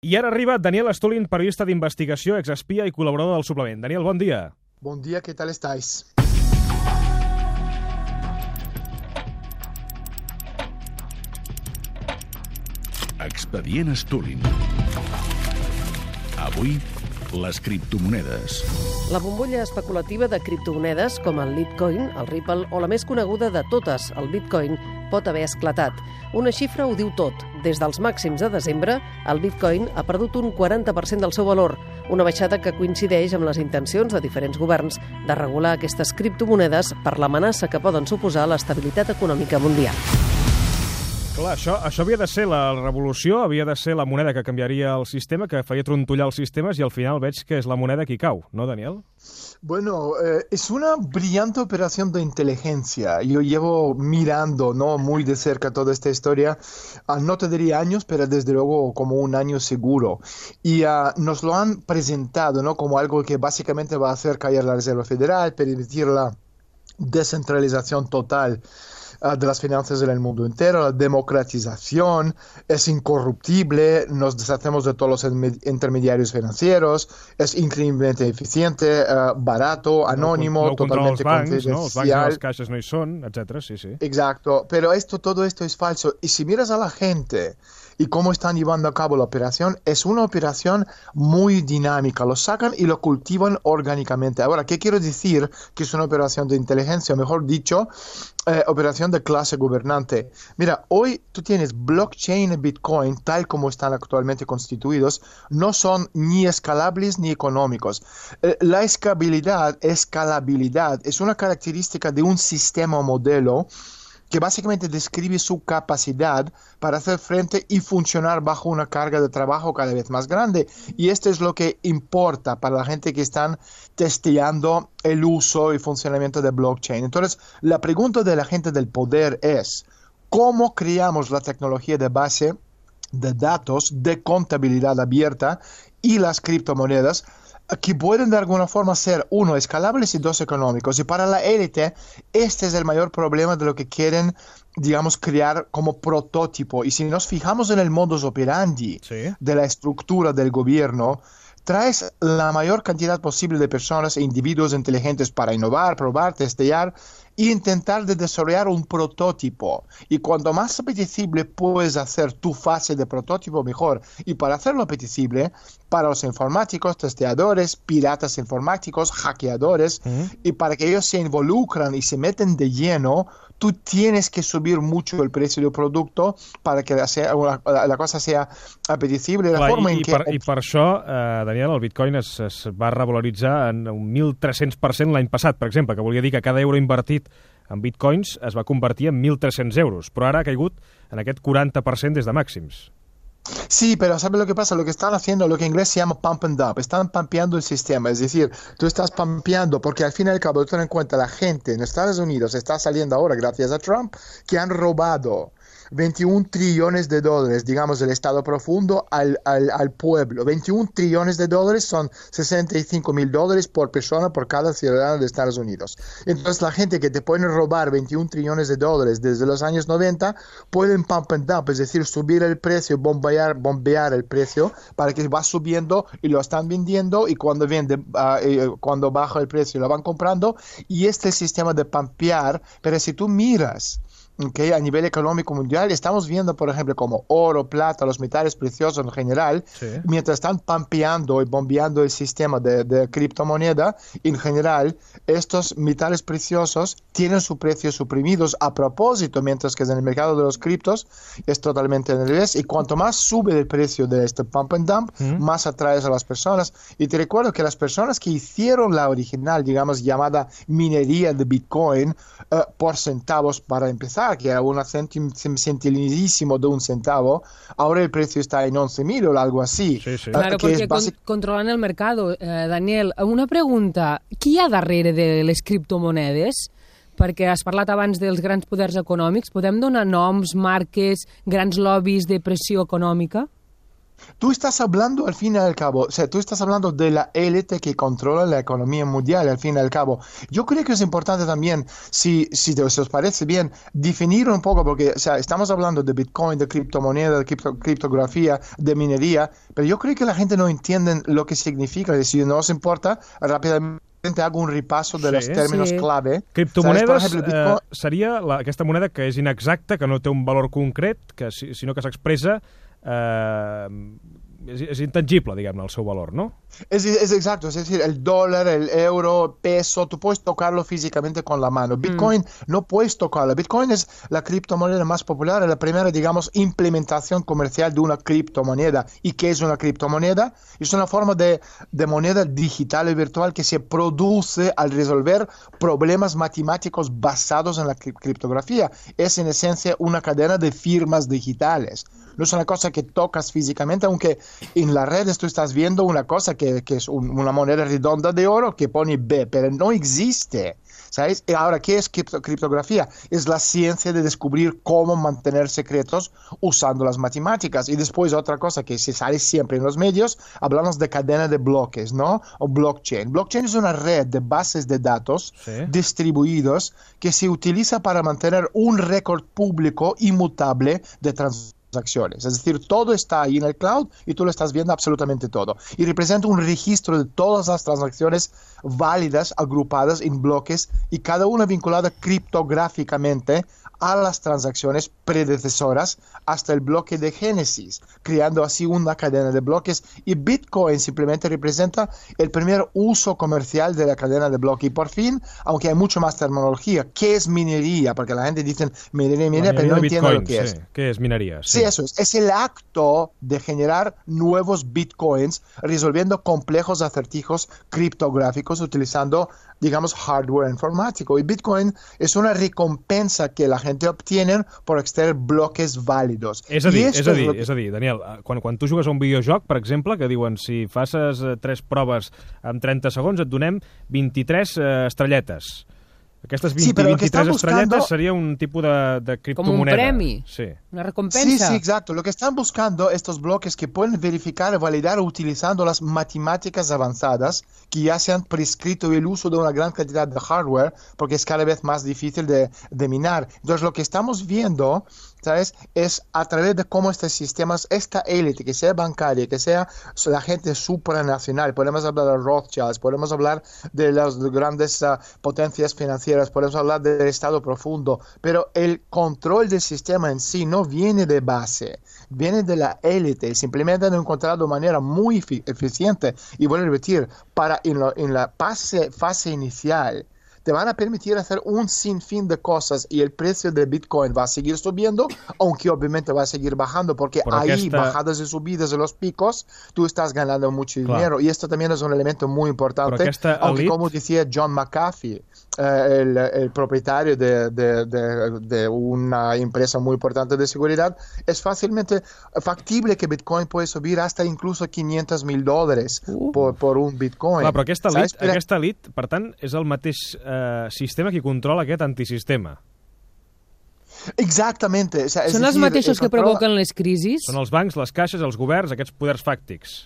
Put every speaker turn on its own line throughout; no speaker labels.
I ara arriba Daniel Estolin, periodista d'investigació, exespia i col·laborador del suplement. Daniel, bon dia.
Bon dia, què tal estáis?
Expedient Estulin. Avui, les criptomonedes.
La bombolla especulativa de criptomonedes com el Litecoin, el Ripple o la més coneguda de totes, el Bitcoin, pot haver esclatat. Una xifra ho diu tot. Des dels màxims de desembre, el Bitcoin ha perdut un 40% del seu valor, una baixada que coincideix amb les intencions de diferents governs de regular aquestes criptomonedes per l'amenaça que poden suposar l'estabilitat econòmica mundial.
Clar, això, això de ser la revolució, havia de ser la moneda que canviaria el sistema, que faria trontollar els sistemes, i al final veig que és la moneda qui cau, no, Daniel?
Bueno, eh, es una brillante operación de inteligencia. Yo llevo mirando ¿no? muy de cerca toda esta historia, uh, no te diría años, pero desde luego como un año seguro. Y uh, nos lo han presentado ¿no? como algo que básicamente va a hacer caer la Reserva Federal, permitir la descentralización total uh, de las finanzas en el mundo entero, la democratización, es incorruptible, nos deshacemos de todos los intermediarios financieros, es increíblemente eficiente, uh, barato, anónimo,
no, no
totalmente confidencial.
no? Els bancs i les caixes no hi són, etc. Sí, sí.
Exacto, pero esto, todo esto es falso. Y si miras a la gente y cómo están llevando a cabo la operación, es una operación muy dinámica. Lo sacan y lo cultivan orgánicamente. Ahora, ¿qué quiero decir que es una operación de inteligencia? Mejor dicho, eh, operación de clase gobernante. Mira, hoy tú tienes blockchain y Bitcoin, tal como están actualmente constituidos, no son ni escalables ni económicos. Eh, la escalabilidad es una característica de un sistema o modelo que básicamente describe su capacidad para hacer frente y funcionar bajo una carga de trabajo cada vez más grande. Y esto es lo que importa para la gente que están testeando el uso y funcionamiento de blockchain. Entonces, la pregunta de la gente del poder es, ¿cómo creamos la tecnología de base de datos de contabilidad abierta y las criptomonedas que pueden de alguna forma ser, uno, escalables y dos, económicos. Y para la élite, este es el mayor problema de lo que quieren, digamos, crear como prototipo. Y si nos fijamos en el modus operandi
Sí.
de la estructura del gobierno, traes la mayor cantidad posible de personas e individuos inteligentes para innovar, probar, testear e intentar de desarrollar un prototipo. Y cuanto más apetecible puedes hacer tu fase de prototipo, mejor. Y para hacerlo apetecible, para los informáticos, testeadores, piratas informáticos, hackeadores, y para que ellos se involucran y se meten de lleno, tú tienes que subir mucho el precio del producto para que la, sea- la- la cosa sea apetecible. La
Clar,
forma
i,
en
i,
que
per, I per això, eh, Daniel, el bitcoin es, es va revaloritzar en un 1.300% l'any passat, per exemple, que volia dir que cada euro invertit en bitcoins es va convertir en 1.300 euros, però ara ha caigut en aquest 40% des de màxims.
Sí, pero ¿sabes lo que pasa? Lo que están haciendo, lo que en inglés se llama pump and dump, están pampeando el sistema, es decir, tú estás pampeando porque al fin y al cabo, ten en cuenta, la gente en Estados Unidos está saliendo ahora, gracias a Trump, que han robado 21 trillones de dólares, digamos, del Estado profundo al, al, al pueblo. 21 trillones de dólares son 65 mil dólares por persona por cada ciudadano de Estados Unidos. Entonces, la gente que te puede robar 21 trillones de dólares desde los años 90 pueden pump and dump, es decir, subir el precio, bombear, bombear el precio para que va subiendo y lo están vendiendo y cuando vende, ah, eh, cuando baja el precio lo van comprando y este sistema de pampear, pero si tú miras ¿ok? a nivel económico mundial, estamos viendo, por ejemplo, como oro, plata, los metales preciosos en general,
Sí.
mientras están pampeando y bombeando el sistema de, de criptomoneda, en general, estos metales preciosos tienen su precio suprimidos a propósito, mientras que en el mercado de los criptos es totalmente al revés. Y cuanto más sube el precio de este pump and dump, más atraes a las personas. Y te recuerdo que las personas que hicieron la original, digamos, llamada minería de Bitcoin eh, por centavos para empezar, que era una centim- centilísimo de un centavo, ahora el precio está en 11.000 o algo así.
Sí, sí.
Claro,
que
perquè
es
con, controlant el mercado. Eh, Daniel, una pregunta. Qui hi ha darrere de les criptomonedes? Perquè has parlat abans dels grans poders econòmics. Podem donar noms, marques, grans lobbies de pressió econòmica?
Tú estás hablando al fin y al cabo, o sea, tú estás hablando de la élite que controla la economía mundial al fin y al cabo. Yo creo que es importante también, si, si, te- si os parece bien, definir un poco, porque o sea, estamos hablando de Bitcoin, de criptomoneda, de cripto- criptografía, de minería, pero yo creo que la gente no entiende lo que significa. Y si no os importa, rápidamente hago un repaso de
Sí.
los términos
Sí.
clave. ¿Sabes? Por
Criptomonedes
ejemplo,
eh,
Bitcoin-
seria la, aquesta moneda que és inexacta, que no té un valor concret, que, si- sinó que s'expressa... Eh, és, és intangible, diguem-ne, el seu valor, no?
Es, es exacto, es decir, el dólar, el euro, peso, tú puedes tocarlo físicamente con la mano. Bitcoin no puedes tocarlo. Bitcoin es la criptomoneda más popular, la primera, digamos, implementación comercial de una criptomoneda. ¿Y qué es una criptomoneda? Es una forma de, de moneda digital y virtual que se produce al resolver problemas matemáticos basados en la cri- criptografía. Es en esencia una cadena de firmas digitales. No es una cosa que tocas físicamente, aunque en las redes tú estás viendo una cosa que, que es un- una moneda redonda de oro que pone B, pero no existe. ¿Sabes? Y ahora, ¿qué es cripto- criptografía? Es la ciencia de descubrir cómo mantener secretos usando las matemáticas. Y después otra cosa que se sale siempre en los medios, hablamos de cadena de bloques, ¿no? O blockchain. Blockchain es una red de bases de datos
Sí.
distribuidos que se utiliza para mantener un récord público inmutable de transacciones. Es decir, todo está ahí en el cloud y tú lo estás viendo absolutamente todo. Y representa un registro de todas las transacciones válidas agrupadas en bloques y cada una vinculada criptográficamente a las transacciones predecesoras hasta el bloque de Génesis, creando así una cadena de bloques y Bitcoin simplemente representa el primer uso comercial de la cadena de bloques y por fin, aunque hay mucho más terminología, ¿qué es minería? Porque la gente dice minería, minería, pero no
de
entiende lo que es.
sí. Què és mineria?
Sí, eso es. Es el acto de generar nuevos bitcoins resolviendo complejos acertijos criptográficos utilizando, digamos, hardware informático. Y bitcoin es una recompensa que la gente obtiene por extraer bloques válidos.
És a dir, és a dir,
lo que-
és a dir, Daniel, eh, quan, quan tu jugues a un videojoc, per exemple, que diuen si faces eh, tres proves en 30 segons et donem 23 eh, estrelletes. Aquestes 20,
Sí, però el que
23
estan buscando-
estrelletes seria un tipus de, de criptomoneda.
premi.
Sí.
Una
Sí,
recompensa.
sí, exacto. Lo que están buscando estos bloques que pueden verificar y validar utilizando las matemáticas avanzadas que ya se han prescrito el uso de una gran cantidad de hardware porque es cada vez más difícil de, de minar. Entonces, lo que estamos viendo, ¿sabes? Es a través de cómo estos sistemas, esta élite, que sea bancaria, que sea la gente supranacional, podemos hablar de Rothschilds, podemos hablar de las grandes ah, potencias financieras, podemos hablar del Estado profundo, pero el control del sistema en sí no viene de base, viene de la élite. Simplemente han encontrado manera muy efi- eficiente, y voy a repetir, para en, lo- en la fase, fase inicial, te van a permitir hacer un sinfín de cosas y el precio de Bitcoin va a seguir subiendo, aunque obviamente va a seguir bajando, porque
Por
ahí, bajadas y subidas de los picos, tú estás ganando mucho
Claro.
dinero. Y esto también es un elemento muy importante, aunque
elite-
como decía John McAfee, eh, el, el propietario de, de- de- de una empresa muy importante de seguridad, es fácilmente factible que Bitcoin puede subir hasta incluso 500 mil dólares por, por un Bitcoin.
Clar, però aquesta elit, aquesta elit, per tant, és el mateix eh, sistema que controla aquest antisistema.
Exactamente. o sea,
Són els mateixos que provoquen les crisis?
Són els bancs, les caixes, els governs, aquests poders fàctics.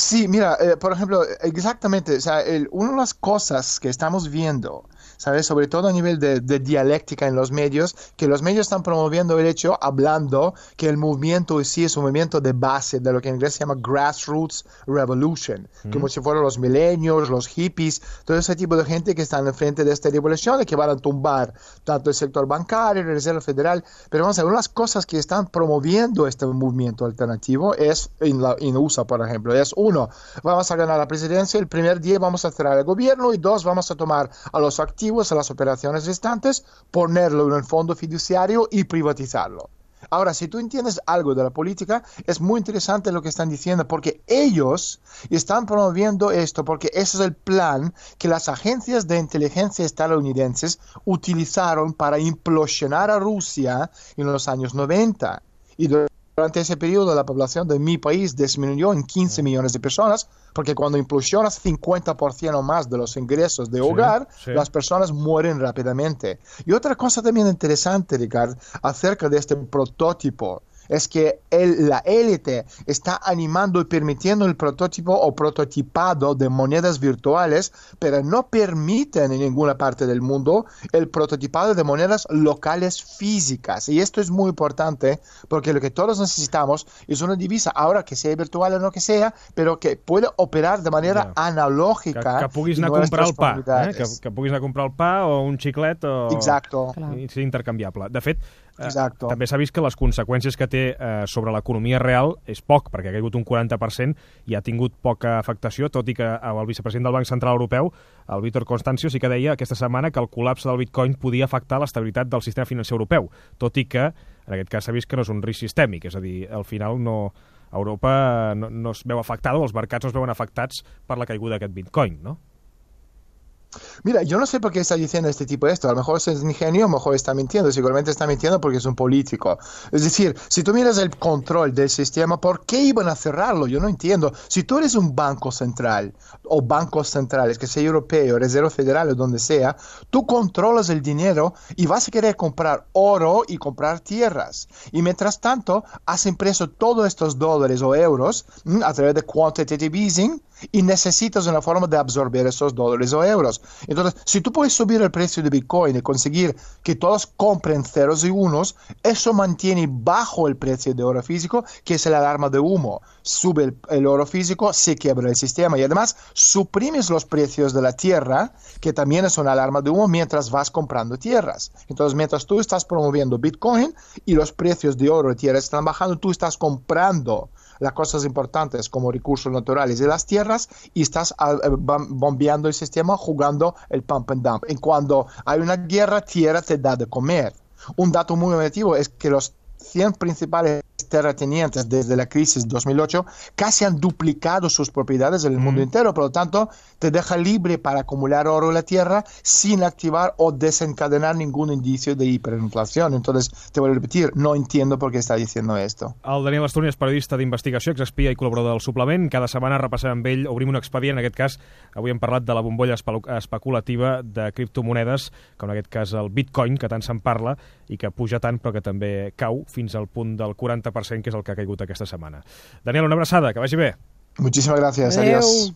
Sí, mira, eh, por ejemplo, exactamente, o sea, el- una de las cosas que estamos viendo, ¿sabes? Sobre todo a nivel de, de dialéctica en los medios, que los medios están promoviendo el hecho, hablando que el movimiento en sí es un movimiento de base, de lo que en inglés se llama grassroots revolution, como si fueran los milenios, los hippies, todo ese tipo de gente que están enfrente de esta revolución y que van a tumbar tanto el sector bancario, la Reserva Federal, pero vamos a ver, una de las cosas que están promoviendo este movimiento alternativo es en, la, en USA, por ejemplo, es uno, vamos a ganar la presidencia, el primer día vamos a cerrar el gobierno y dos, vamos a tomar a los activos, a las operaciones restantes, ponerlo en el fondo fiduciario y privatizarlo. Ahora, si tú entiendes algo de la política, es muy interesante lo que están diciendo, porque ellos están promoviendo esto, porque ese es el plan que las agencias de inteligencia estadounidenses utilizaron para implosionar a Rusia en los años 90. Y durante ese periodo la población de mi país disminuyó en 15 millones de personas, porque cuando implosionas 50% o más de los ingresos de hogar,
sí.
las personas mueren rápidamente. Y otra cosa también interesante, Ricardo, acerca de este prototipo es que el- la élite está animando y permitiendo el prototipo o prototipado de monedas virtuales, pero no permiten en ninguna parte del mundo el prototipado de monedas locales físicas. Y esto es muy importante porque lo que todos necesitamos es una divisa, ahora que sea virtual o no que sea, pero que pueda operar de manera analógica.
Que, que puguis anar a comprar el pa, eh? que, que puguis anar a comprar el pa o un xiclet o...
Clar.
Ser intercanviable. De fet, eh,
Exacto.
també s'ha vist que les conseqüències que té eh, sobre l'economia real és poc, perquè ha caigut un 40% i ha tingut poca afectació, tot i que el vicepresident del Banc Central Europeu, el Víctor Constancio, sí que deia aquesta setmana que el col·lapse del bitcoin podia afectar l'estabilitat del sistema financer europeu, tot i que, en aquest cas s'ha vist que no és un risc sistèmic, és a dir, al final no, Europa no, no es veu afectada o els mercats no es veuen afectats per la caiguda d'aquest bitcoin, no?
Mira, yo no sé por qué está diciendo este tipo de esto. A lo mejor es ingenio, a lo mejor está mintiendo. Seguramente está mintiendo porque es un político. Es decir, si tú miras el control del sistema, ¿por qué iban a cerrarlo? Yo no entiendo. Si tú eres un banco central o bancos centrales, que sea europeo, Reserva Federal o donde sea, tú controlas el dinero y vas a querer comprar oro y comprar tierras. Y mientras tanto, has impreso todos estos dólares o euros mm, a través de quantitative easing y necesitas una forma de absorber esos dólares o euros. Entonces, si tú puedes subir el precio de Bitcoin y conseguir que todos compren ceros y unos, eso mantiene bajo el precio de oro físico, que es el alarma de humo. Sube el, el oro físico, se quiebra el sistema y además suprimes los precios de la tierra, que también es una alarma de humo mientras vas comprando tierras. Entonces, mientras tú estás promoviendo Bitcoin y los precios de oro y tierra están bajando, tú estás comprando las cosas importantes como recursos naturales y las tierras y estás ah, eh, bom- bombeando el sistema jugando el pump and dump. Y cuando hay una guerra, tierra te da de comer. Un dato muy negativo es que los 100 principales terratenientes desde la crisis 2008 casi han duplicado sus propiedades en el mundo entero, por lo tanto te deja libre para acumular oro en la tierra sin activar o desencadenar ningún indicio de hiperinflación. Entonces, te voy a repetir, no entiendo por qué está diciendo esto.
El Daniel Estúnia és periodista d'investigació, exespia i col·laborador del suplement. Cada setmana repassem amb ell, obrim un expedient. En aquest cas, avui hem parlat de la bombolla espe- especulativa de criptomonedes, com en aquest cas el bitcoin, que tant se'n parla i que puja tant però que també cau fins al punt del 40%, que és el que ha caigut aquesta setmana. Daniel, una abraçada, que vagi bé.
Muchísimas gracias.
Adeu.
Adiós.